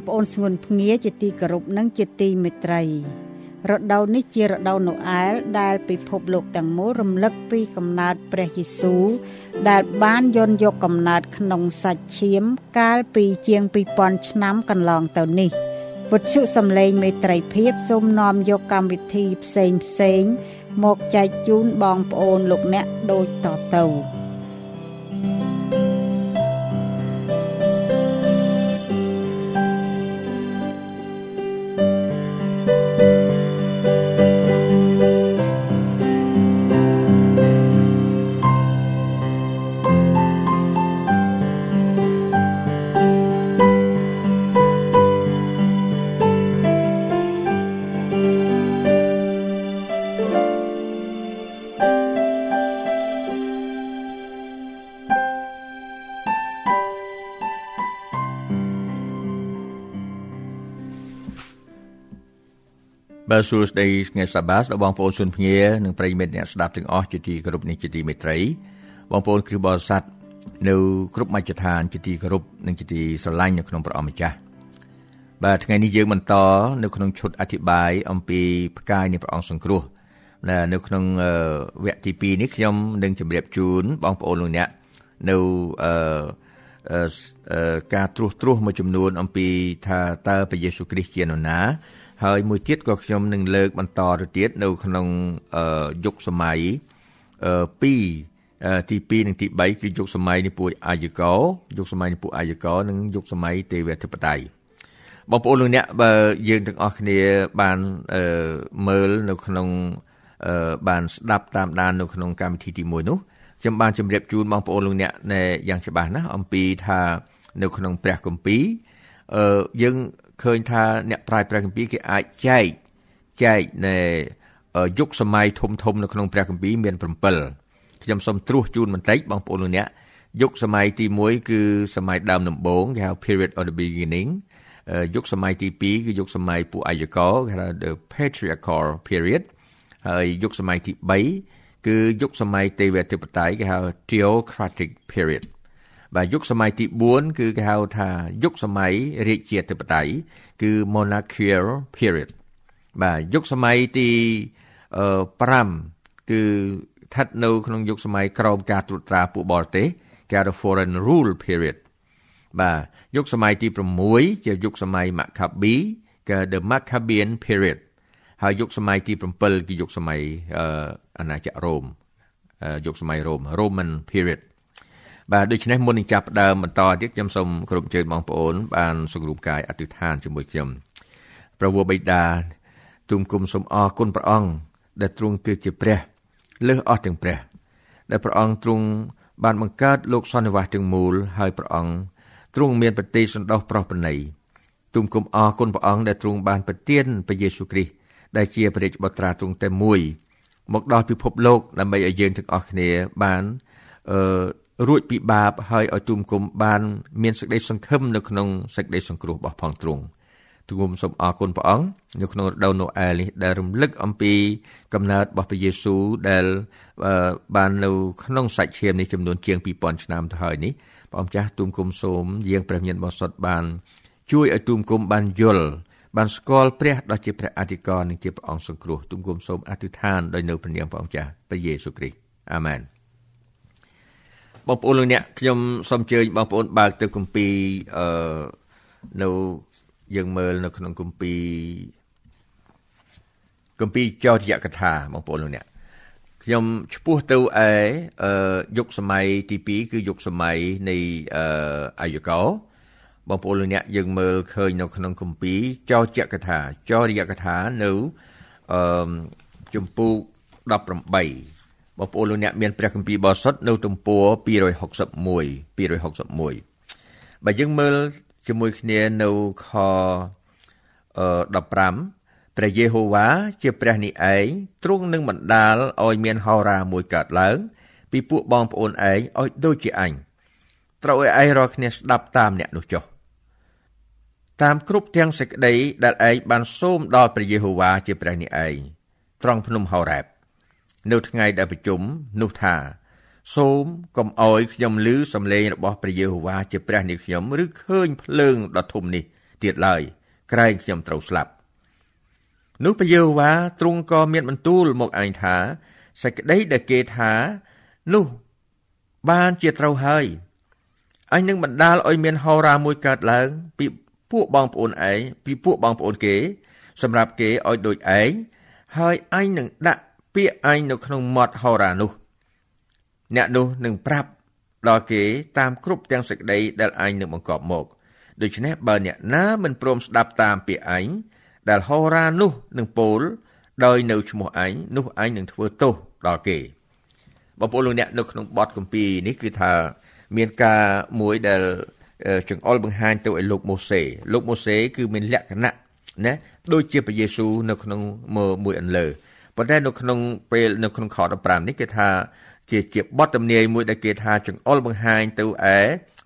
បងប្អូនស្ងួនភ្ងាជាទីគោរពនិងជាទីមេត្រី រដូវនេះជារដូវណូអែលដែលពិភពលោកទាំងមូលរំលឹកពីកំណើតព្រះយេស៊ូវដែលបានយន់យកកំណើតក្នុងសាច់ឈាមកាលពីជាង2000ឆ្នាំកន្លងទៅនេះពុទ្ធុសំឡេងមេត្រីភាពសូមនាំយកកម្មវិធីផ្សេងផ្សេងមកចែកជូនបងប្អូនលោកអ្នកដូចតទៅ។ សួស្តីថ្ងៃសប្តាហ៍ដល់បងប្អូនសុនភ្ងានិងប្រិយមិត្តអ្នកស្ដាប់ទាំងអស់ជាទីគោរពនិងជាទីមេត្រីបងប្អូនគ្រិស្តបរិស័ទនៅគ្រប់មជ្ឈដ្ឋានជាទីគោរពនិងជាទីស្រឡាញ់នៅក្នុងព្រះអម្ចាស់បាទថ្ងៃនេះយើងបន្តនៅក្នុងឈុតអធិប្បាយអំពីផ្កាយនៃព្រះអង្គសង្គ្រោះនៅក្នុងវគ្គទី2នេះខ្ញុំនឹងជម្រាបជូនបងប្អូនលោកអ្នកនៅអឺការត្រួសត្រាសមួយចំនួនអំពីថាតើព្រះយេស៊ូវគ្រីស្ទជានរណា ហើយមួយទៀតក៏ខ្ញុំនឹងលើកបន្តទៅទៀតនៅក្នុងយុគសម័យ2ទី2និងទី3គឺយុគសម័យនៃពួកអាយកោយុគសម័យនៃពួកអាយកោនិងយុគសម័យទេវធិបតេយ្យបងប្អូនលោកអ្នកបើយើងទាំងអស់គ្នាបានមើលនៅក្នុងបានស្ដាប់តាមដាននៅក្នុងកម្មវិធីទី1នោះខ្ញុំបានជម្រាបជូនបងប្អូនលោកអ្នកយ៉ាងច្បាស់ណាស់អំពីថានៅក្នុងព្រះគម្ពីរអឺយើង ឃើញថាអ្នកប្រាជ្ញព្រះគម្ពីរគេអាចចែកចែកនៃយុគសម័យធំធំនៅក្នុងព្រះគម្ពីរមាន7ខ្ញុំសូមត្រួសជូនបន្តិចបងប្អូនលោកអ្នកយុគសម័យទី1គឺសម័យដើមដំបូងគេហៅ period of the beginning យុគសម័យទី2គឺយុគសម័យពួកអាយកោគេហៅ the patriarchal period ហើយយុគសម័យទី3គឺយុគសម័យទេវធិបតេយ្យគេហៅ theocratic period បាទយុគសម័យទី4គឺគេហៅថាយុគសម័យរាជាធិបតេយ្យគឺ monarchical period បាទយុគសម័យទី5គឺស្ថិតនៅក្នុងយុគសម័យក្រោមការត្រួតត្រាពួកបរទេសគេហៅ foreign rule period បាទយុគសម័យទី6ជាយុគសម័យ Maccabi គឺ the Maccabean period ហើយយុគសម័យទី7គឺយុគសម័យអាណាចក្ររ៉ូមយុគសម័យរ៉ូម Roman period បាទដូច្នេះមុននឹងចាប់ផ្ដើមបន្តទៀតខ្ញុំសូមគោរពអញ្ជើញបងប្អូន បានសង្រួមកាយអធិដ្ឋានជាមួយខ្ញុំព្រះវរបិតាទូមគុំសូមអរគុណព្រះអង្គដែលទ្រង់គឺជាព្រះលើសអស់ទាំងព្រះ ដែលព្រះអង្គទ្រង់បានបង្កើតលោកសន្និវាសទាំងមូលហើយព្រះអង្គទ្រង់មានប្រតិសន្តោសប្រោសប្រណីទុំគុំអរគុណព្រះអង្គដែលទ្រង់បានប្រទានព្រះយេស៊ូវគ្រីស្ទដែលជាព្រះរាជបុត្រាទ្រង់តែមួយមកដល់ពិភពលោកដើម្បីឲ្យយើងទាំងអស់គ្នាបានអឺ រួចពីបាបហើយឲ្យទុំគុំបាន មានសេចក្តីសង្ឃឹមនៅក្នុងសេចក្តីសង្គ្រោះរបស់ផងទ្រង់ទូងសូមអរគុណព្រះអង្គនៅក្នុងរដូវណូអែលនេះដែលរំលឹកអំពីកំណើតរបស់ព្រះយេស៊ូវដែលបាននៅក្នុងសាច់ឈាមនេះចំនួនជាង2000ឆ្នាំទៅហើយនេះព្រះអង្គចាស់ទូមគុំសូមយាងព្រះញាណបរិសុទ្ធបាន ជួយឲ្យទូមគុំបានយល់បានស្គាល់ព្រះដ៏ជាព្រះអធិការនិងជាព្រះអង្គសង្គ្រោះទូមគុំសូមអធិដ្ឋានដោយនៅព្រះនាមព្រះអង្គចាស់ព្រះយេស៊ូវគ្រីស្ទអាមែន បងប្អូនលោកអ្នកខ្ញុំសូមអញ្ជើញបងប្អូនបើកទៅគម្ពីរអឺនៅយើងមើលនៅក្នុងគម្ពីរគម្ពីរចោទយកថាបងប្អូនលោកអ្នកខ្ញុំឈ្មោះទៅឯអឺយុគសម័យទី2គឺយុគសម័យនៃអឺអាយកោបងប្អូនលោកអ្នកយើងមើលឃើញនៅក្នុងគម្ពីរចោទយកថាចោទយកថានៅអឺជំពូក18 បងប្អូនលោកអ្នកមានព្រះគម្ពីរបរិសុទ្ធនៅទំព័រ261 261បើយើងមើលជាមួយគ្នានៅខ15ព្រះយេហូវ៉ាជាព្រះនេះឯងទ្រង់នឹងបណ្ដាលឲ្យមានហោរាមួយកើតឡើង ពីពួកបងប្អូនឯងឲ្យដូចជាអញត្រូវឲ្យឯងរាល់គ្នាស្ដាប់តាមអ្នកនោះចុះតាមគ្រប់ទាំងសេចក្តីដែលឯងបានសូមដល់ព្រះយេហូវ៉ាជាព្រះនេះឯងត្រង់ភ្នំហោរ៉ែប នៅថ្ងៃដែលប្រជុំនោះថា សូមកុំអោយខ្ញុំឮសំឡេងរបស់ព្រះយេហូវ៉ាជាព្រះនៃខ្ញុំឬឃើញភ្លើងដ៏ធំនេះទៀតឡើយក្រែងខ្ញុំត្រូវស្លាប់នោះព្រះយេហូវ៉ាទ្រង់ក៏មានបន្ទូលមកឯងថាសេចក្តីដែលគេថានោះបានជាត្រូវហើយអញនឹងបណ្ដាលឲ្យមានហោរាមួយកើតឡើង ពីពួកបងប្អូនឯងពីពួកបងប្អូនគេ សម្រាប់គេឲ្យដូចឯងហើយអញនឹងដាក់ ពាក្យអញនៅក្នុងមាត់ហោរានោះអ្នកនោះនឹងប្រាប់ដល់គេតាមគ្រប់ទាំងសេចក្តីដែលអញនឹងបង្កប់មកដូច្នេះបើអ្នកណាមិនព្រមស្ដាប់តាមពាក្យអញដែលហោរានោះនឹងពោលដោយនៅឈ្មោះអញនោះអញនឹងធ្វើទោសដល់គេបងប្អូនលោកអ្នកនៅក្នុងបទគម្ពីរនេះគឺថាមានការមួយដែលចង្អុលបង្ហាញទៅឲ្យលោកម៉ូសេលោកម៉ូសេគឺមានលក្ខណៈណាដូចជាព្រះយេស៊ូវនៅក្នុងមួយអន្លើ ប៉ុន្តែនៅក្នុងពេលនៅក្នុងខ15នេះគេថាជាជាបទទំនាយមួយដែលគេថាចង្អុលបង្ហាញទៅឯ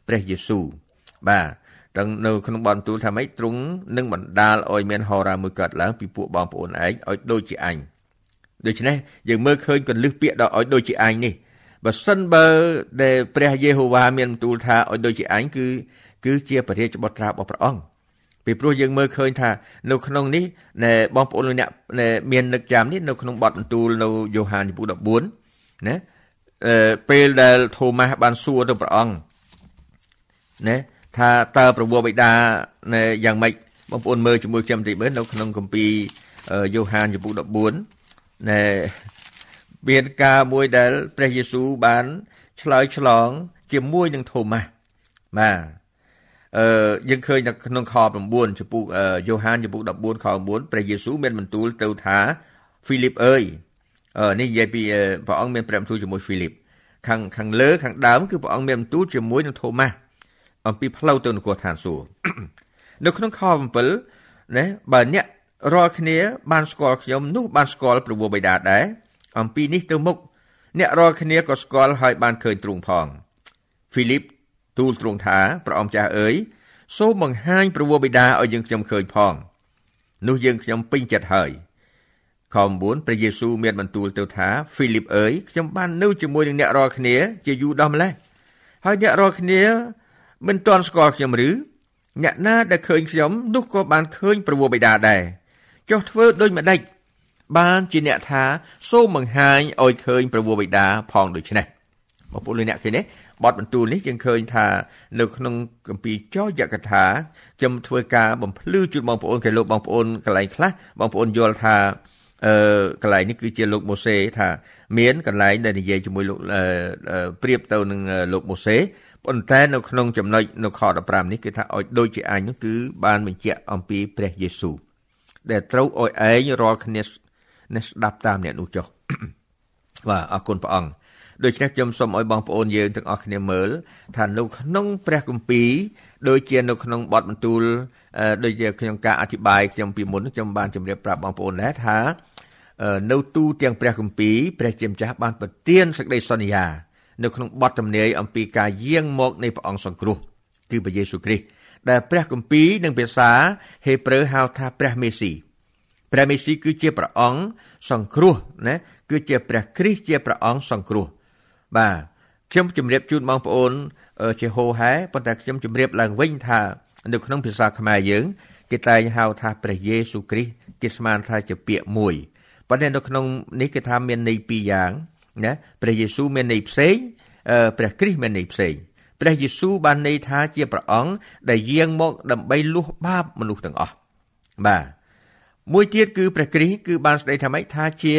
ព្រះយេស៊ូវបាទទាំងនៅក្នុងបន្ទូលថាម៉េចទ្រង់នឹងបណ្ដាលឲ្យមានហោរាមួយកើតឡើងពីពួកបងប្អូនឯងឲ្យដូចជាអញដូច្នេះយើងមើលឃើញកលឹះពាក្យដល់ឲ្យដូចជាអញនេះបើសិនបើដែលព្រះយេហូវ៉ាមានបន្ទូលថាឲ្យដូចជាអញគឺគឺជាបរិយាបុត្រារបស់ព្រះអង្គ ពីព្រោះយើងមើលឃើញថានៅក្នុងនេះណែបងប្អូនលោកអ្នកមាននឹកចាំនេះនៅក្នុងបទបន្ទូលនៅយ៉ូហានចំពោះ14ណាពេលដែលថូម៉ាស់បានសួរទៅព្រះអង្គណាថាតើប្រវោបិតាយ៉ាងម៉េចបងប្អូនមើលជាមួយខ្ញុំតិចមើលនៅក្នុងគម្ពីរយ៉ូហានចំពុក14ណែមានការមួយដែលព្រះយេស៊ូវបានឆ្លើយឆ្លង ជាមួយនឹងថូម៉ាស់បាទ អឺយើងឃើញនៅក្នុងខ9ចំពុកយ៉ូហានចំពុក14ខ9ព្រះយេស៊ូវមានបន្ទូលទៅថាហ្វីលីបអើយនេះនិយាយពីព្រះអង្គមានព្រះបន្ទូលជាមួយហ្វីលីបខាងខាងលើខាងដើមគឺព្រះអង្គមានបន្ទូលជាមួយនឹងថូម៉ាស់អំពីផ្លូវទៅនគរឋានសួគ៌នៅក្នុងខ7ណាបើអ្នករាល់គ្នាបានស្គាល់ខ្ញុំនោះបានស្គាល់ព្រះវរបិតាដែរអំពីនេះទៅមុខអ្នករាល់គ្នាក៏ស្គាល់ហើយបានឃើញទ្រង់ផងហ្វីលីប ទូលទ្រង់ថាព្រះអង្គចាស់អើយសូមបង្ហាញព្រះវរបិតាឲ្យយើងខ្ញុំឃើញផង នោះយើងខ្ញុំពេញចិត្តហើយខ9ព្រះយេស៊ូវមានបន្ទូលទៅថាហ្វីលីបអើយខ្ញុំបាននៅជាមួយនឹងអ្នករាល់គ្នាជាយូរដល់ម្លេះហើយអ្នករាល់គ្នាមិនទាន់ស្គាល់ខ្ញុំឬអ្នកណាដែលឃើញខ្ញុំនោះក៏បានឃើញព្រះវរបិតាដែរចុះធ្វើដូចម្ដេចបានជាអ្នកថាសូមបង្ហាញឲ្យឃើញព្រះវរបិតាផងដូច្នេះបងប្អូនលោកអ្នកឃើញទេ បទបន្ទូលនេះយើងឃើញថានៅក្នុងគម្ពីរចោយកថាខ្ញុំធ្វើការបំភ្លឺជូនបងប្អូនគេលោកបងប្អូនកន្លែងខ្លះបងប្អូនយល់ថាអឺកន្លែងនេះគឺជាលោកម៉ូសេថាមានកន្លែងដែលនិយាយជាមួយលោកប្រៀបទៅនឹងលោកម៉ូសេប៉ុន្តែនៅក្នុងចំណុចនៅខ15នេះគឺថាឲ្យដូចជាអញនោះគឺបានបញ្ជាក់អំពីព្រះយេស៊ូវដែលត្រូវឲ្យឯងរាល់គ្នានេះស្ដាប់តាមអ្នកនោះចុះបាទអរគុណព្រះអង្គ ដូច្នេះខ្ញុំសូមឲ្យបងប្អូនយើងទាំងអស់គ្នាមើលថានៅក្នុងព្រះគម្ពីរដូចជានៅក្នុងបទបន្ទូលដូចជាខ្ញុំការអធិប្បាយខ្ញុំពីមុនខ្ញុំបានជម្រាបប្រាប់បងប្អូនដែរថានៅទូទាំងព្រះគម្ពីរព្រះជាម្ចាស់បានប្រទានសេចក្តីសន្យា នៅក្នុងបទទំនាយអំពីការយាងមកនៃព្រះអង្គសង្គ្រោះគឺព្រះយេស៊ូវគ្រីស្ទដែលព្រះគម្ពីរនិងភាសាហេប្រឺហៅថាព្រះមេស៊ីព្រះមេស៊ីគឺជាព្រះអង្គសង្គ្រោះណាគឺជាព្រះគ្រីស្ទជាព្រះអង្គសង្គ្រោះ បាទខ្ញុំជម្រាបជូនបងប្អូនជាហោហែប៉ុន្តែខ្ញុំជម្រាបឡើងវិញថានៅក្នុងភាសាខ្មែរយើងគេតែងហៅថាព្រះយេស៊ូវគ្រីស្ទគេស្មានថាជាពាក្យមួយប៉ុន្តែនៅក្នុងនេះគេថាមានន័យពីរយ៉ាងណាព្រះយេស៊ូវមានន័យផ្សេងព្រះគ្រីស្ទមានន័យផ្សេងព្រះយេស៊ូវបានន័យថាជាព្រះអង្គដែលយាងមកដើម្បីលុះបាបមនុស្សទាំងអស់បាទមួយទៀតគឺព្រះគ្រីស្ទគឺបានស្ដីថាម៉េចថាជា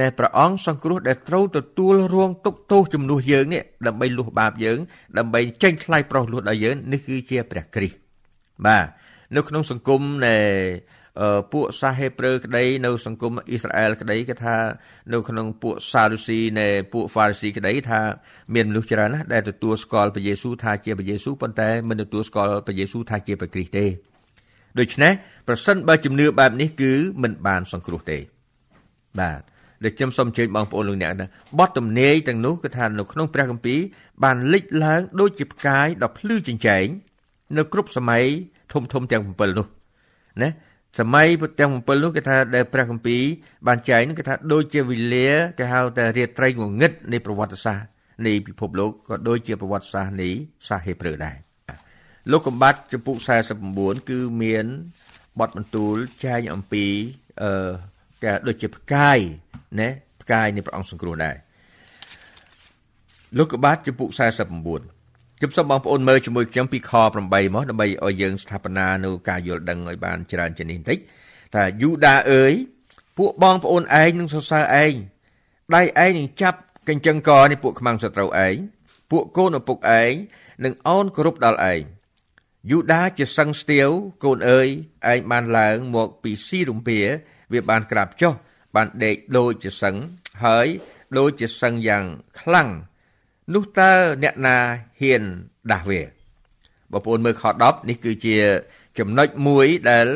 ដែលព្រះអង្គសង្គ្រោះដែលត្រូវទទួលរងទុក្ខទោសជំនួសយើងនេះដើម្បីលុះបាបយើងដើម្បីចេញថ្លៃប្រោសលួសដល់យើងនេះគឺជាព្រះគ្រីស្ទបាទនៅក្នុងសង្គមនៃពួកសាសហេប្រឺក្តីនៅសង្គមអ៊ីស្រាអែលក្តីគេថានៅក្នុងពួកសារូស៊ីនៃពួកហ្វារីស៊ីក្តីថាមានមនុស្សច្រើនណាស់ដែលទទួលស្គាល់ព្រះយេស៊ូវថាជាព្រះយេស៊ូវប៉ុន្តែមិនទទួលស្គាល់ព្រះយេស៊ូវថាជាព្រះគ្រីស្ទទេដូច្នេះប្រសិនបើជំនឿបែបនេះគឺមិនបានសង្គ្រោះទេបាទ ដែលខ្ញុំសូមអញ្ជើញបងប្អូនលោកអ្នកថាបទទំនាយទាំងនោះគឺថានៅក្នុងព្រះគម្ពីរបានលេចឡើងដូចជាផ្កាយដ៏ភ្លឺចិញ្ចែងនៅគ្រប់សម័យធំធំទាំង7នោះណាសម័យទាំង7នោះគេថាដែលព្រះគម្ពីរបានចែងនោះគេថាដូចជាវិលាគេហៅថារាត្រីងងឹតនៃប្រវត្តិសាស្ត្រនៃពិភពលោកក៏ដូចជាប្រវត្តិសាស្ត្រនៃសាសហេប្រឺដែរលោកកំបាត់ចំពុក49គឺមានបទបន្ទូលចែងអំពីអឺ គេដូចជាផ្កាយណាផ្កាយនៃព្រះអង្គសង្គ្រោះដែរលោកកបាតចំពុក49ខ្ញុំសូមបងប្អូនមើលជាមួយខ្ញុំពីខ8មកដើម្បីឲ្យយើងស្ថាបនានៅការយល់ដឹងឲ្យបានច្រើនជាងនេះបន្តិចថាយូដាអើយពួកបងប្អូនឯងនឹងសរសើរឯងដៃឯងនឹងចាប់កញ្ចឹងកនេះពួកខ្មាំងសត្រូវឯងពួកកូនឪពុកឯងនឹងអោនគោរពដល់ឯងយូដាជាសឹងស្ទាវកូនអើយឯងបានឡើងមកពីស៊ីរំភា វាបានក្រាបចុះបានដេកដូចជាសឹងហើយដូចជាសឹងយ៉ាងខ្លាំងនោះតើអ្នកណាហ៊ានដាស់វាបងប្អូនមើលខ10នេះគឺជាចំណុចមួយដែល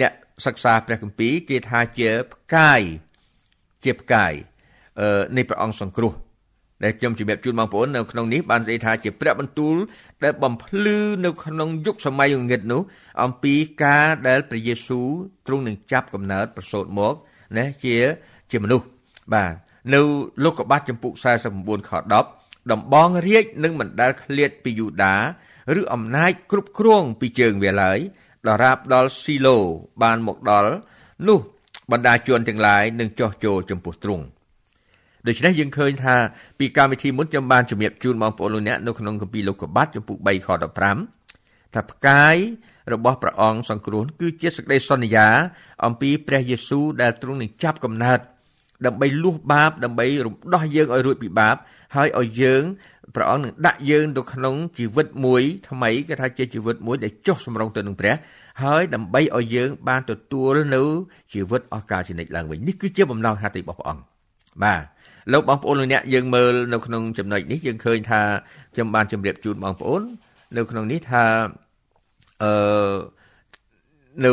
អ្នកសិក្សាព្រះគម្ពីរគេថាជាផ្កាយជាផ្កាយអឺនៃព្រះអង្គសង្គ្រោះ ដែលខ្ញុំជម្រាបជូនបងប្អូននៅក្នុងនេះបាននិយាយថាជាព្រះបន្ទូលដែលបំភ្លឺនៅក្នុងយុគសម័យងងឹតនោះអំពីការដែលព្រះយេស៊ូវទ្រង់នឹងចាប់កំណើតប្រសូតមកណាជាជាមនុស្សបាទនៅលោកកបាត់ចំពុក49ខ10ដំបងរាជនឹងមិនដែលឃ្លាតពីយូដាឬអំណាចគ្រប់គ្រងពីជើងវាឡើយដរាបដល់ស៊ីឡូបានមកដល់នោះបណ្ដាជនទាំងឡាយនឹងចោះចូលចំពោះទ្រង់ ដូច្នេះយើងឃើញថាពីកម្មវិធីមុនខ្ញុំបានជំរាបជូនបងប្អូនលោកអ្នកនៅក្នុងគម្ពីរលោកកបាត់ចំពុក3ខ15ថាផ្កាយរបស់ព្រះអង្គសង្គ្រោះគឺជាសេចក្តីសន្យា អំពីព្រះយេស៊ូវដែលទ្រង់នឹងចាប់កំណើតដើម្បីលុះបាបដើម្បីរំដោះយើងឲ្យរួចពីបាប ហើយឲ្យយើងព្រះអង្គនឹងដាក់យើងទៅក្នុងជីវិតមួយថ្មីគេថាជាជីវិតមួយដែលចុះសម្រុងទៅនឹងព្រះហើយដើម្បីឲ្យយើង បានទទួលនៅជីវិតអស់កលជានិច្ចឡើងវិញនេះគឺជាបំណងហត្ថីរបស់ព្រះអង្គបាទ លោកបងប្អូនលោកអ្នកយើងមើលនៅក្នុងចំណុចនេះយើងឃើញថាខ្ញុំបានជម្រាបជូនបងប្អូន នៅក្នុងនេះថាអឺនៅ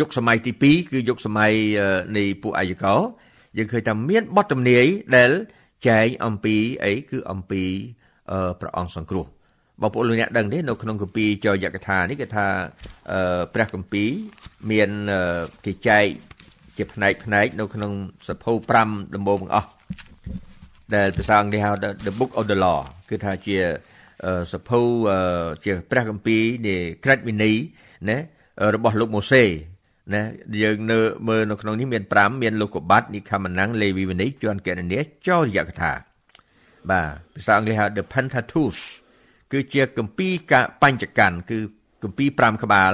យុគសម័យទី2គឺយុគសម័យនៃពួកអាយកោយើងឃើញថាមានបទទំនាយដែលចែងអំពីអីគឺអំពីព្រះអង្គសង្គ្រោះបងប្អូនលោកអ្នកដឹងទេនៅក្នុងគម្ពីរចយកថានេះគេថាព្រះគម្ពីរមានគេចែកជាផ្នែកផ្នែកនៅក្នុងសភៅ5ដំបូងបង្អស់ ដែលភាសាអង់គ្លេសហៅ The Book of the Law គឺថាជាសភៅជាព្រះគម្ពីរនៃក្រឹតវិន័យណារបស់លោកម៉ូសេណាយើងនៅមើលនៅក្នុងនេះមាន5មានលោកកបាត់និខមណាំងលេវីវនីជាន់កណនីចោរយកថាបាទភាសាអង់គ្លេសហៅ The Pentateuch គឺជាគម្ពីរកបញ្ចកម្មគឺគម្ពីរ5ក្បាល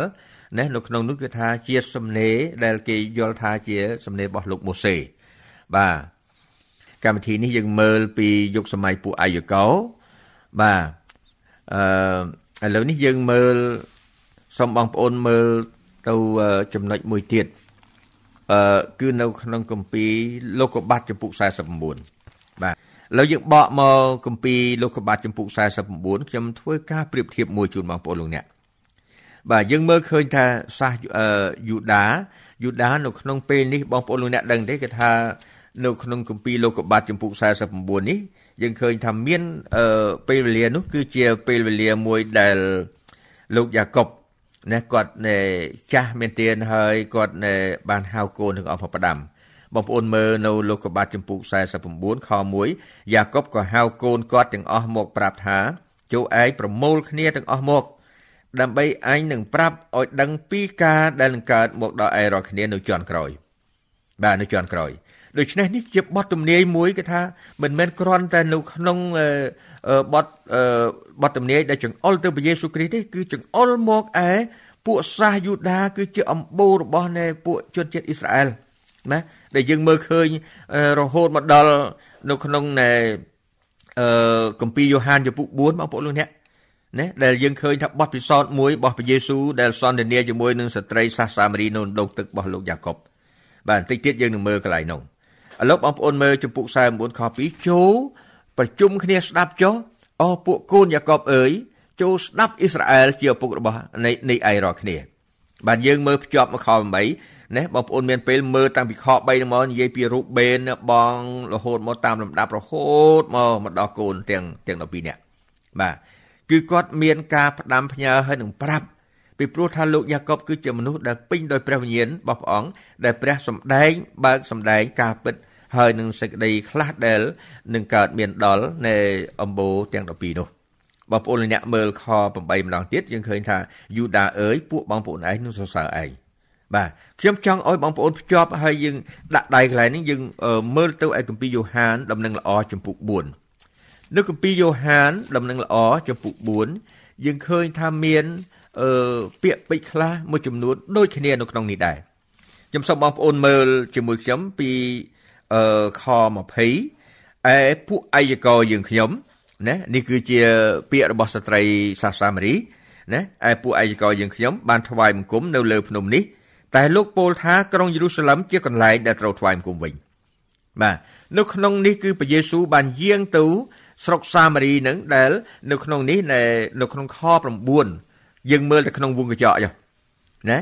ណានៅក្នុងនោះគឺថាជាសំណេរដែលគេយល់ថាជាសំណេររបស់លោកម៉ូសេបាទ កម្មវិធីនេះយើងមើលពីយុគសម័យពួកអាយកោបាទអឺឥឡូវនេះយើងមើលសូមបងប្អូនមើលទៅចំណុចមួយទៀតអឺគឺនៅក្នុងគម្ពីរលោកុបាតចំពុក49បាទឥឥឡូវយើងបកមកគម្ពីរលោកកបាតចំពុក49ខ្ញុំធ្វើការប្រៀបធៀបមួយជូនបងប្អូនលោកអ្នកបាទយើងមើលឃើញថាសាសយូដាយូដានៅក្នុងពេលនេះបងប្អូនលោកអ្នកដឹងទេគឺថា នៅក្នុងគម្ពីរលោកកបាតចំពុក49នេះយើងឃើញថាមានពេលវេលានោះគឺជាពេលវេលាមួយដែលលោកយ៉ាកុបណាគាត់ចាស់មែនទែនហើយគាត់បានហៅកូនទាំងអស់មកផ្ដាំបងប្អូនមើលនៅលោកកបាតចំពុក49ខ1យ៉ាកុបក៏ហៅកូនគាត់ទាំងអស់មកប្រាប់ថាចូលឯងប្រមូលគ្នាទាំងអស់មក ដើម្បីអញនឹងប្រាប់ឲ្យដឹងពីការដែលនឹងកើតមកដល់ឯងរាល់គ្នានៅជាន់ក្រោយបាទនៅជាន់ក្រោយ ដូច្នេះនេះជាបទទំនាយមួយគឺថាមិនមែនគ្រាន់តែនៅក្នុងបទបទទំនាយដែលចង្អុលទៅព្រះយេស៊ូវគ្រីស្ទទេគឺចង្អុលមកឯពួកសាសយូដាគឺជាអំបូររបស់នៃពួកជនជាតិអ៊ីស្រាអែលណាដែលយើងមើលឃើញរហូតមកដល់នៅក្នុងនៃអឺគម្ពីរយ៉ូហានចំពុក4បងប្អូនលោកអ្នកណាដែលយើងឃើញថាបទពិសោធន៍មួយរបស់ព្រះយេស៊ូវដែលសន្ទនាជាមួយនឹងស្ត្រីសាសសាមារីនៅដងទឹករបស់លោកយ៉ាកុបបាទបន្តិចទៀតយើងនឹងមើលកន្លែងនោះ ឥឡូវបងប្អូនមើលចំពុក49ខ2ចូលប្រជុំគ្នាស្ដាប់ចុះអស់ពួកកូនយ៉ាកុបអើយចូលស្ដាប់អ៊ីស្រាអែលជាឪពុករបស់នៃនៃឯរាល់គ្នា បាទយើងមើលភ្ជាប់មកខ8ណាបងប្អូនមានពេលមើលតាំងពីខ3ដល់មកនិយាយពីរូបបេនបងរហូតមកតាមលំដាប់រហូតមកមកដល់កូនទាំងទាំង12នាក់បាទគឺគាត់មានការផ្ដាំផ្ញើឲ្យនឹងប្រាប់ពីព្រោះថាលោកយ៉ាកុបគឺជាមនុស្សដែលពេញដោយព្រះវិញ្ញាណរបស់ព្រះអង្គដែលព្រះសម្ដែងបើកសម្ដែងការពិត ហើយនឹងសេចក្តីខ្លះដែលនឹងកើតមានដល់នៃអំបូរទាំង12នោះបងប្អូនអ្នកមើលខ8ម្ដងទៀតយើងឃើញថាយូដាអើយពួកបងប្អូនឯងនឹងសរសើរឯងបាទខ្ញុំចង់ឲ្យបងប្អូនភ្ជាប់ហើយយើងដាក់ដៃកន្លែងនេះយើងមើលទៅឯគម្ពីរយ៉ូហានដំណឹងល្អចំពុក4នៅគម្ពីរយ៉ូហានដំណឹងល្អចំពុក4យើងឃើញថាមានអឺពាក្យពេចន៍ខ្លះមួយចំនួនដូចគ្នានៅក្នុងនេះដែរខ្ញុំសូមបងប្អូនមើលជាមួយខ្ញុំពី អឺខ20ឯពួកអាយកយើងខ្ញុំណានេះគឺជាពាក្យរបស់ស្ត្រីសាសាមារីណាឯពួកអាយកយើងខ្ញុំបានថ្វាយបង្គំនៅលើភ្នំនេះតែលោកពោលថាក្រុងយេរូសាឡឹមជាកន្លែងដែលត្រូវថ្វាយបង្គំវិញបាទនៅក្នុងនេះគឺព្រះយេស៊ូវបានយាងទៅស្រុកសាមារីនឹងដែលនៅក្នុងនេះនៅក្នុងខ9យើងមើលទៅក្នុងវងកញ្ចក់ចុះណា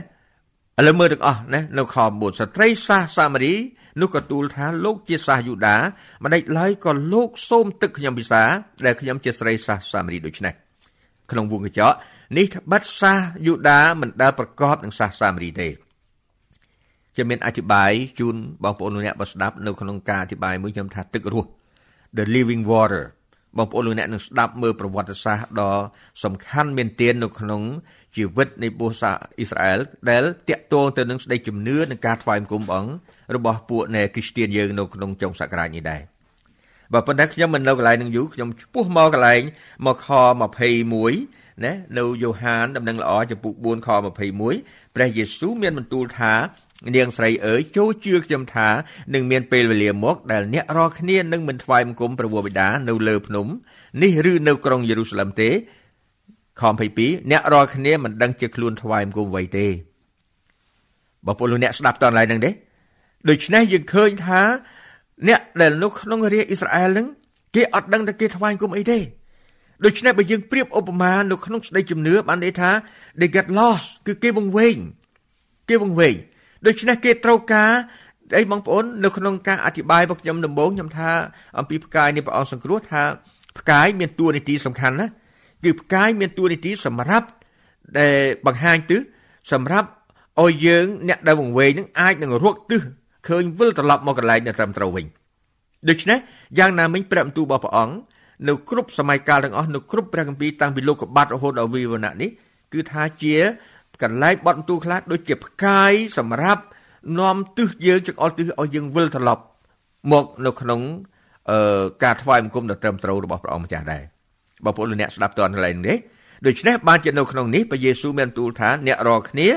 ឥឡូវមើលទាំងអស់ណានៅខ9ស្ត្រីសាសសាមារី នោះក៏ទូលថាលោកជាសាសយូដាម្ដេចឡើយក៏លោកសូមទឹកខ្ញុំពិសាដែលខ្ញុំជាស្រីសាសសាមារីដូច្នេះក្នុងវងកញ្ចក់នេះត្បិតសាសយូដាមិនដែលប្រកបនឹងសាសសាមារីទេខ្ញុំមានអធិប្បាយជូនបងប្អូនលោកអ្នកបើស្ដាប់នៅក្នុងការអធិប្បាយមួយខ្ញុំថាទឹករស់ the living water បងប្អូនលោកអ្នកនឹងស្ដាប់មើលប្រវត្តិសាស្ត្រដ៏សំខាន់មែនទែននៅក្នុងជីវិតនៃពលសាអ៊ីស្រាអែលដែលតាក់ទងទៅនឹងស្ដេចជំនឿនិងការថ្វាយបង្គំបង របស់ពួកនៃគ្រីស្ទានយើងនៅក្នុងចុងសករាជនេះដែរបើប៉ុន្តែខ្ញុំមិននៅកន្លែងនឹងយូរខ្ញុំឈ្មោះមកកន្លែងមកខ21ណានៅយ៉ូហានដំណឹងល្អចំពុក4ខ21ព្រះយេស៊ូវមានបន្ទូលថានាងស្រីអើយចូលជឿខ្ញុំថានឹងមានពេលវេលាមកដែលអ្នករាល់គ្នានឹងមិនថ្វាយបង្គំព្រះវរបិតានៅលើភ្នំនេះឬនៅក្រុងយេរូសាឡឹមទេខ22អ្នករាល់គ្នាមិនដឹងជាខ្លួនថ្វាយបង្គំអ្វីទេបងប្អូនលោកអ្នកស្ដាប់តនឡើយនឹងទេ ដូច្នេះយើងឃើញថា អ្នកដែលនៅក្នុងរាជអ៊ីស្រាអែលនឹងគេអត់ដឹងថាគេថ្វាយបង្គំអីទេដូច្នេះបើយើងប្រៀបឧបមានៅក្នុងស្ដីជំនឿបានន័យថា they get lost គឺគេវង្វេងគេវង្វេងដូច្នេះគេត្រូវការអីបងប្អូននៅក្នុងការអធិប្បាយរបស់ខ្ញុំដំបូងខ្ញុំថាអំពីផ្កាយនៃព្រះអង្គសង្គ្រោះថាផ្កាយមានតួនាទីសំខាន់ណាគឺផ្កាយមានតួនាទីសម្រាប់ដែលបង្ហាញទិសសម្រាប់ឲ្យយើងអ្នកដែលវង្វេងនឹងអាចនឹងរកទិស ឃើញវិលត្រឡប់មកកន្លែងដែលត្រឹមត្រូវវិញដូច្នេះយ៉ាងណាមិញព្រះបន្ទូលរបស់ព្រះអង្គនៅគ្រប់សម័យកាលទាំងអស់នៅគ្រប់ព្រះគម្ពីរតាំងពីលោកកបាត់រហូតដល់វិវរណៈនេះគឺថាជាកន្លែងបត់បន្ទូលខ្លះដូចជាផ្កាយសម្រាប់នាំទិសយើងចង្អុលទិសឲ្យយើងវិលត្រឡប់មកនៅក្នុងអឺការថ្វាយបង្គំដ៏ត្រឹមត្រូវរបស់ព្រះអង្គម្ចាស់ដែរបងប្អូនលោកអ្នកស្ដាប់តនកន្លែងនេះដូច្នេះបានជានៅក្នុងនេះព្រះយេស៊ូវមានទូលថាអ្នករាល់គ្នា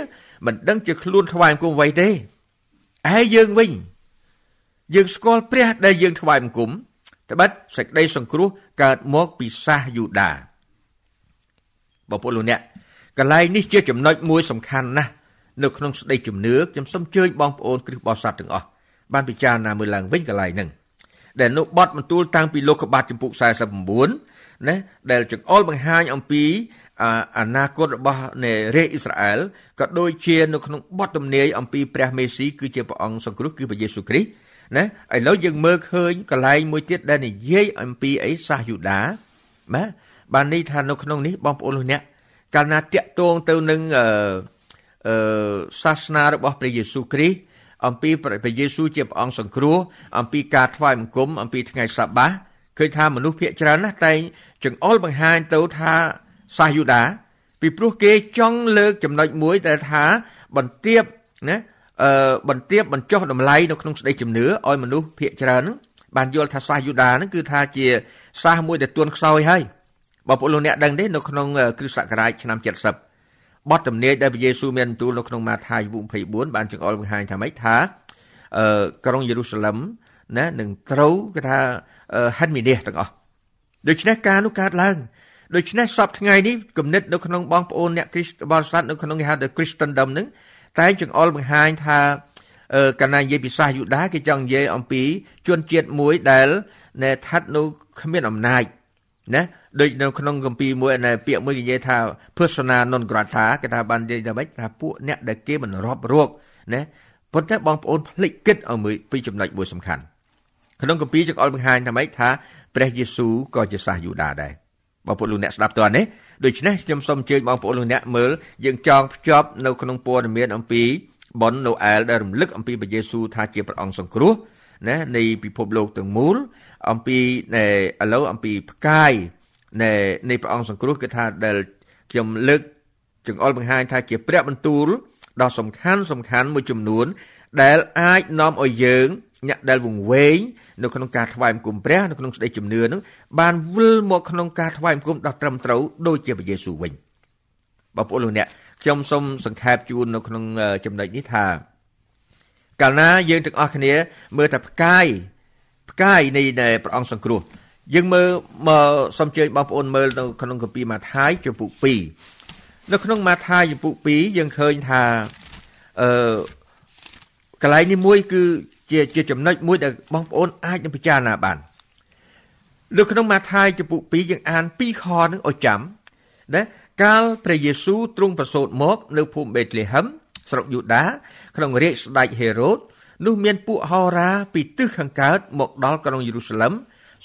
មិនដឹងជាខ្លួនថ្វាយបង្គំអ្វីទេ ឯយើងវិញ យើងស្គាល់ព្រះដែលយើងថ្វាយបង្គំត្បិតសេចក្តីសង្គ្រោះកើតមកពីសាសយូដាបងប្អូនលោកអ្នកកន្លែងនេះជាចំណុចមួយសំខាន់ណាស់នៅក្នុងស្ដីជំនឿខ្ញុំសូមជើញបងប្អូនគ្រឹះបរិស័ទទាំងអស់បានពិចារណាមើលឡើងវិញកន្លែងហ្នឹងដែលនៅបទបន្ទូលតាំងពីលោកកបាត់ចំពុក49ណាដែលចង្អុលបង្ហាញអំពី អនាគតរបស់នៃរាជអ៊ីស្រាអែលក៏ដូចជានៅក្នុងបទទំនាយអំពីព្រះមេស៊ីគឺជាព្រះអង្គសង្គ្រោះគឺព្រះយេស៊ូវគ្រីស្ទណាឥឡូវយើងមើលឃើញកន្លែងមួយទៀតដែលនិយាយអំពីអីសាសយូដាណាបាននេះថានៅក្នុងនេះបងប្អូនលោកអ្នកកាលណាតាក់ទងទៅនឹងអឺអឺសាសនារបស់ព្រះយេស៊ូវគ្រីស្ទអំពីព្រះយេស៊ូវជាព្រះអង្គសង្គ្រោះអំពីការថ្វាយបង្គំអំពីថ្ងៃសាបាឃើញថាមនុស្សភាគច្រើនណាស់តែងចង្អុលបង្ហាញទៅថា សាសយូដាពីព្រោះគេចង់លើកចំណុចមួយដែលថាបន្ទាបណាអឺបន្ទាបបញ្ចុះតម្លៃនៅក្នុងស្ដីជំនឿឲ្យមនុស្សភាគច្រើនហ្នឹងបានយល់ថាសាសយូដាហ្នឹងគឺថាជាសាសមួយដែលទួនខ្សោយហើយបងប្អូនលោកអ្នកដឹងទេនៅក្នុងគ្រិស្តសករាជឆ្នាំ70បទទំនាយដែលព្រះយេស៊ូវមានបន្ទូលនៅក្នុងម៉ាថាយ24បានចង្អុលបង្ហាញថាម៉េចថាអឺក្រុងយេរូសាឡឹមណានឹងត្រូវគេថាហិនមីនេះទាំងអស់ដូច្នេះការនោះកើតឡើង ដូច្នេះសពថ្ងៃនេះគំនិតនៅក្នុងបងប្អូនអ្នកគ្រីស្ទបរិស័ទនៅក្នុងគេហៅថា Christendom ហ្នឹងតែចង្អុលបង្ហាញថាកណ្ណានិយាយពីសាសយូដាគេចង់និយាយអំពីជនជាតិមួយដែលណែឋិតនៅគ្មានអំណាចណាដូចនៅក្នុងគម្ពីរមួយណែពាក្យមួយគេនិយាយថា persona non grata គេថាបាននិយាយថាម៉េចថាពួកអ្នកដែលគេមិនរាប់រកណាប៉ុន្តែបងប្អូនភ្លេចគិតឲ្យមួយពីចំណុចមួយសំខាន់ក្នុងគម្ពីរចង្អុលបង្ហាញថាម៉េចថាព្រះយេស៊ូវក៏ជាសាសយូដាដែរ បងប្អូនលោកអ្នកស្ដាប់តើនេះដូច្នេះខ្ញុំសូមអញ្ជើញបងប្អូនលោកអ្នកមើលយើងចងភ្ជាប់នៅក្នុងព័ត៌មានអំពីប៉ុនណូអែលដែលរំលឹកអំពីព្រះយេស៊ូវថាជាព្រះអង្គសង្គ្រោះណានៃពិភពលោកទាំងមូលអំពីនៃឥឡូវអំពីផ្កាយនៃនៃព្រះអង្គសង្គ្រោះគឺថាដែលខ្ញុំលើកចង្អុលបង្ហាញថាជាព្រះបន្ទូលដ៏សំខាន់សំខាន់មួយចំនួន ដែលអាចនាំឲ្យយើងអ្នកដែលវង្វេង នៅក្នុងការថ្វាយបង្គំព្រះនៅក្នុងស្ដីជំនឿនឹងបានវិលមកក្នុងការថ្វាយបង្គំដ៏ត្រឹមត្រូវដូចជាព្រះយេស៊ូវវិញបងប្អូនលោកអ្នកខ្ញុំសូមសង្ខេបជូននៅក្នុងចំណុចនេះថាកាលណាយើងទាំងអស់គ្នា មើលតែផ្កាយផ្កាយនៃព្រះអង្គសង្គ្រោះយើងមើលមកសូមជើញបងប្អូនមើលនៅក្នុងកាពីម៉ាថាយចំពុក2នៅក្នុងម៉ាថាយចំពុក2យើងឃើញថាអឺកន្លែងនេះមួយ គឺ ជាជាចំណុចមួយដែលបងប្អូនអាចនឹងពិចារណាបាននៅក្នុងម៉ាថាយចំពុក2យើងអាន2ខនឹងឲ្យចាំណាកាលព្រះយេស៊ូវទ្រង់ប្រសូតមក នៅភូមិបេតលេហឹមស្រុកយូដា ក្នុងរាជស្ដេចហេរ៉ូតនោះមានពួកហោរាពីទិសខាងកើតមកដល់ក្រុងយេរូសាឡឹម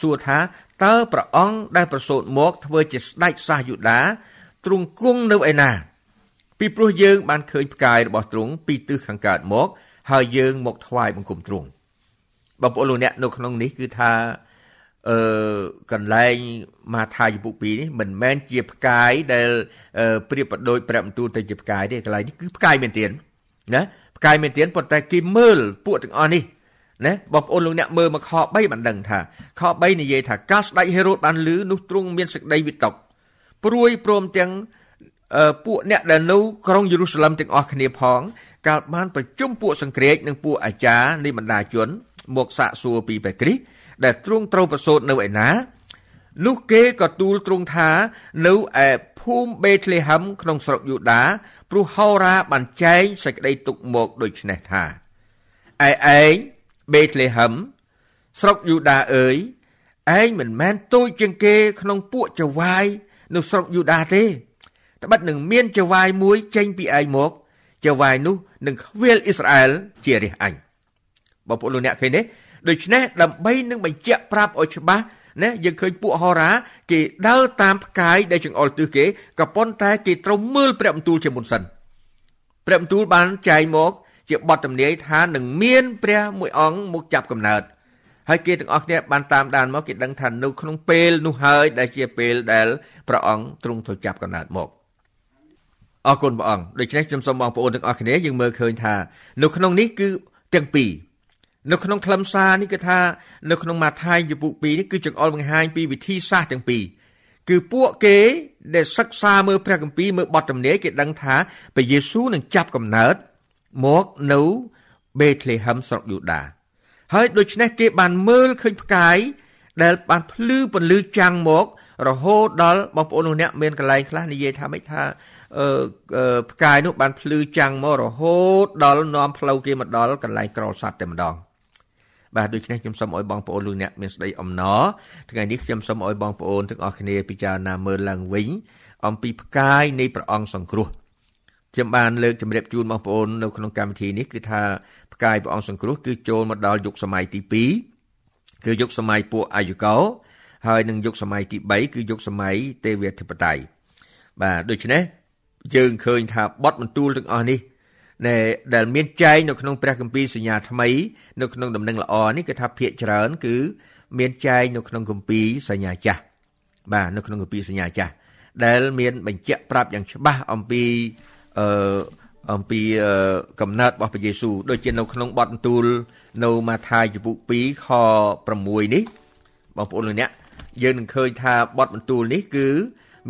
សួរថាតើព្រះអង្គដែលប្រសូតមកធ្វើជាស្ដេចសាសយូដាទ្រង់គង់នៅឯណា ពីព្រោះយើងបានឃើញផ្កាយរបស់ទ្រង់ពីទិសខាងកើតមក ហើយយើងមកថ្វាយបង្គំទ្រង់បងប្អូនលោកអ្នកនៅក្នុងនេះគឺថាអឺកន្លែងមាថាយពុក2នេះមិនមែនជាផ្កាយដែលប្រៀបប្រដូចព្រះបន្ទូលទៅជាផ្កាយទេកន្លែងនេះគឺផ្កាយមែនទែនណាផ្កាយមែនទែនប៉ុន្តែគេមើលពួកទាំងអស់នេះណាបងប្អូនលោកអ្នកមើលមកខ3បានដឹងថាខ3និយាយថាកាលស្ដេចហេរ៉ូតបានឮនោះទ្រង់មានសេចក្តីវិតកព្រួយព្រមទាំង ពួកអ្នកដែលនៅក្រុងយេរូសាឡឹមទាំងអស់គ្នាផង កាលបានប្រជុំពួកសង្គ្រាចនិងពួកអាចារ្យនៃបណ្ដាជន មកសាកសួរពីព្រះគ្រីស្ទដែលទ្រង់ត្រូវប្រសូតនៅឯណានោះគេក៏ទូលទ្រង់ថានៅឯភូមិបេតលេហឹមក្នុងស្រុកយូដាព្រោះហោរាបានចែងសេចក្តីទុកមកដូចនេះថាឯឯងបេតលេហឹមស្រុកយូដាអើយឯងមិនមែនទូចជាងគេក្នុងពួកចវាយនៅស្រុកយូដាទេ ត្បិតនឹងមានចវាយមួយចេញពីឯងមកចវាយនោះនឹងខ្វៀលអ៊ីស្រាអែលជារាជអញបងប្អូនលោកអ្នកឃើញទេដូច្នេះដើម្បីនឹងបញ្ជាក់ប្រាប់ឲ្យច្បាស់ណាយើងឃើញពួកហោរាគេដើរតាមផ្កាយដែលចង្អុលទិសគេក៏ប៉ុន្តែគេត្រូវមើលព្រះបន្ទូលជាមុនសិនព្រះបន្ទូលបានចែងមក ជាបទទំនាយថានឹងមានព្រះមួយអង្គមកចាប់កំណើតហើយគេទាំងអស់គ្នាបានតាមដានមកគេដឹងថានៅក្នុងពេលនោះហើយដែលជាពេលដែលព្រះអង្គទ្រង់ទៅចាប់កំណើតមក អរគុណព្រះអង្គដូច្នេះខ្ញុំសូមបងប្អូនទាំងអស់គ្នាយើងមើលឃើញថានៅក្នុងនេះគឺទាំងពីរនៅក្នុងខ្លឹមសារនេះគឺថានៅក្នុងម៉ាថាយជំពូក2នេះគឺចង្អុលបង្ហាញពីវិធីសាស្ត្រទាំងពីរគឺពួកគេដែលសិក្សាមើលព្រះគម្ពីរមើលបទទំនាយគេដឹងថាព្រះយេស៊ូវនឹងចាប់កំណើតមកនៅបេតលេហឹមស្រុកយូដាហើយដូច្នេះគេបានមើលឃើញផ្កាយដែលបានភ្លឺពន្លឺចាំងមក រហូតដល់បងប្អូនលោកអ្នកមានកន្លែងខ្លះនិយាយថាម៉េចថាអឺផ្កាយនោះបានភ្លឺចាំងមករហូតដល់នាំផ្លូវគេមកដល់កន្លែងក្រលសัตว์តែម្ដងបាទដូច្នេះខ្ញុំសូមឲ្យបងប្អូនលោកអ្នកមានស្ដីអំណរថ្ងៃនេះខ្ញុំសូមឲ្យបងប្អូនទាំងអស់គ្នាពិចារណាមើលឡើងវិញ អំពីផ្កាយនៃព្រះអង្គសង្គ្រោះខ្ញុំបានលើកជម្រាបជូនបងប្អូននៅក្នុងកម្មវិធីនេះគឺថាផ្កាយព្រះអង្គសង្គ្រោះគឺចូលមកដល់យុគសម័យទី2គឺយុគសម័យពួកអាយុកោ ហើយនឹងយុគសម័យទី3គឺយុគសម័យទេវធិបតេយ្យបាទដូច្នេះយើងឃើញថាបទបន្ទូលទាំងអស់នេះដែលមានចែងនៅក្នុងព្រះគម្ពីរសញ្ញាថ្មី នៅក្នុងដំណឹងល្អនេះគឺថាភាកច្រើន គឺមានចែងនៅក្នុងគម្ពីរសញ្ញាចាស់បាទនៅក្នុងគម្ពីរសញ្ញាចាស់ដែលមានបញ្ជាក់ប្រាប់យ៉ាងច្បាស់អំពីអឺអំពីកំណើតរបស់ព្រះយេស៊ូវដូចជានៅក្នុងបទបន្ទូលនៅម៉ាថាយជំពូក2ខ6នេះ បងប្អូនលោកអ្នកយើងនឹងឃើញថាបទបន្ទូលនេះគឺ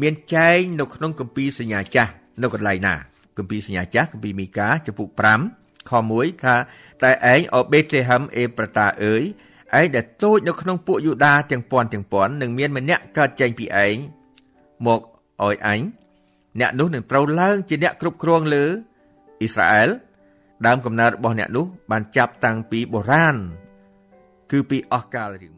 មានចែងនៅក្នុងគម្ពីរសញ្ញាចាស់នៅកន្លែងណាគម្ពីរសញ្ញាចាស់គម្ពីរមីកាចំពុក5ខ1ថាតែឯងអូបេតលេហឹមអេប្រតាអើយឯងដែលតូចនៅក្នុងពួកយូដាទាំងពាន់ទាំងពាន់នឹងមានម្នាក់កើតចេញពីឯងមកឲ្យអញអ្នកនោះនឹងត្រូវឡើងជាអ្នកគ្រប់គ្រងលើអ៊ីស្រាអែលដើមកំណើតរបស់អ្នកនោះបានចាប់តាំងពីបុរាណគឺពីអស់កាលរៀង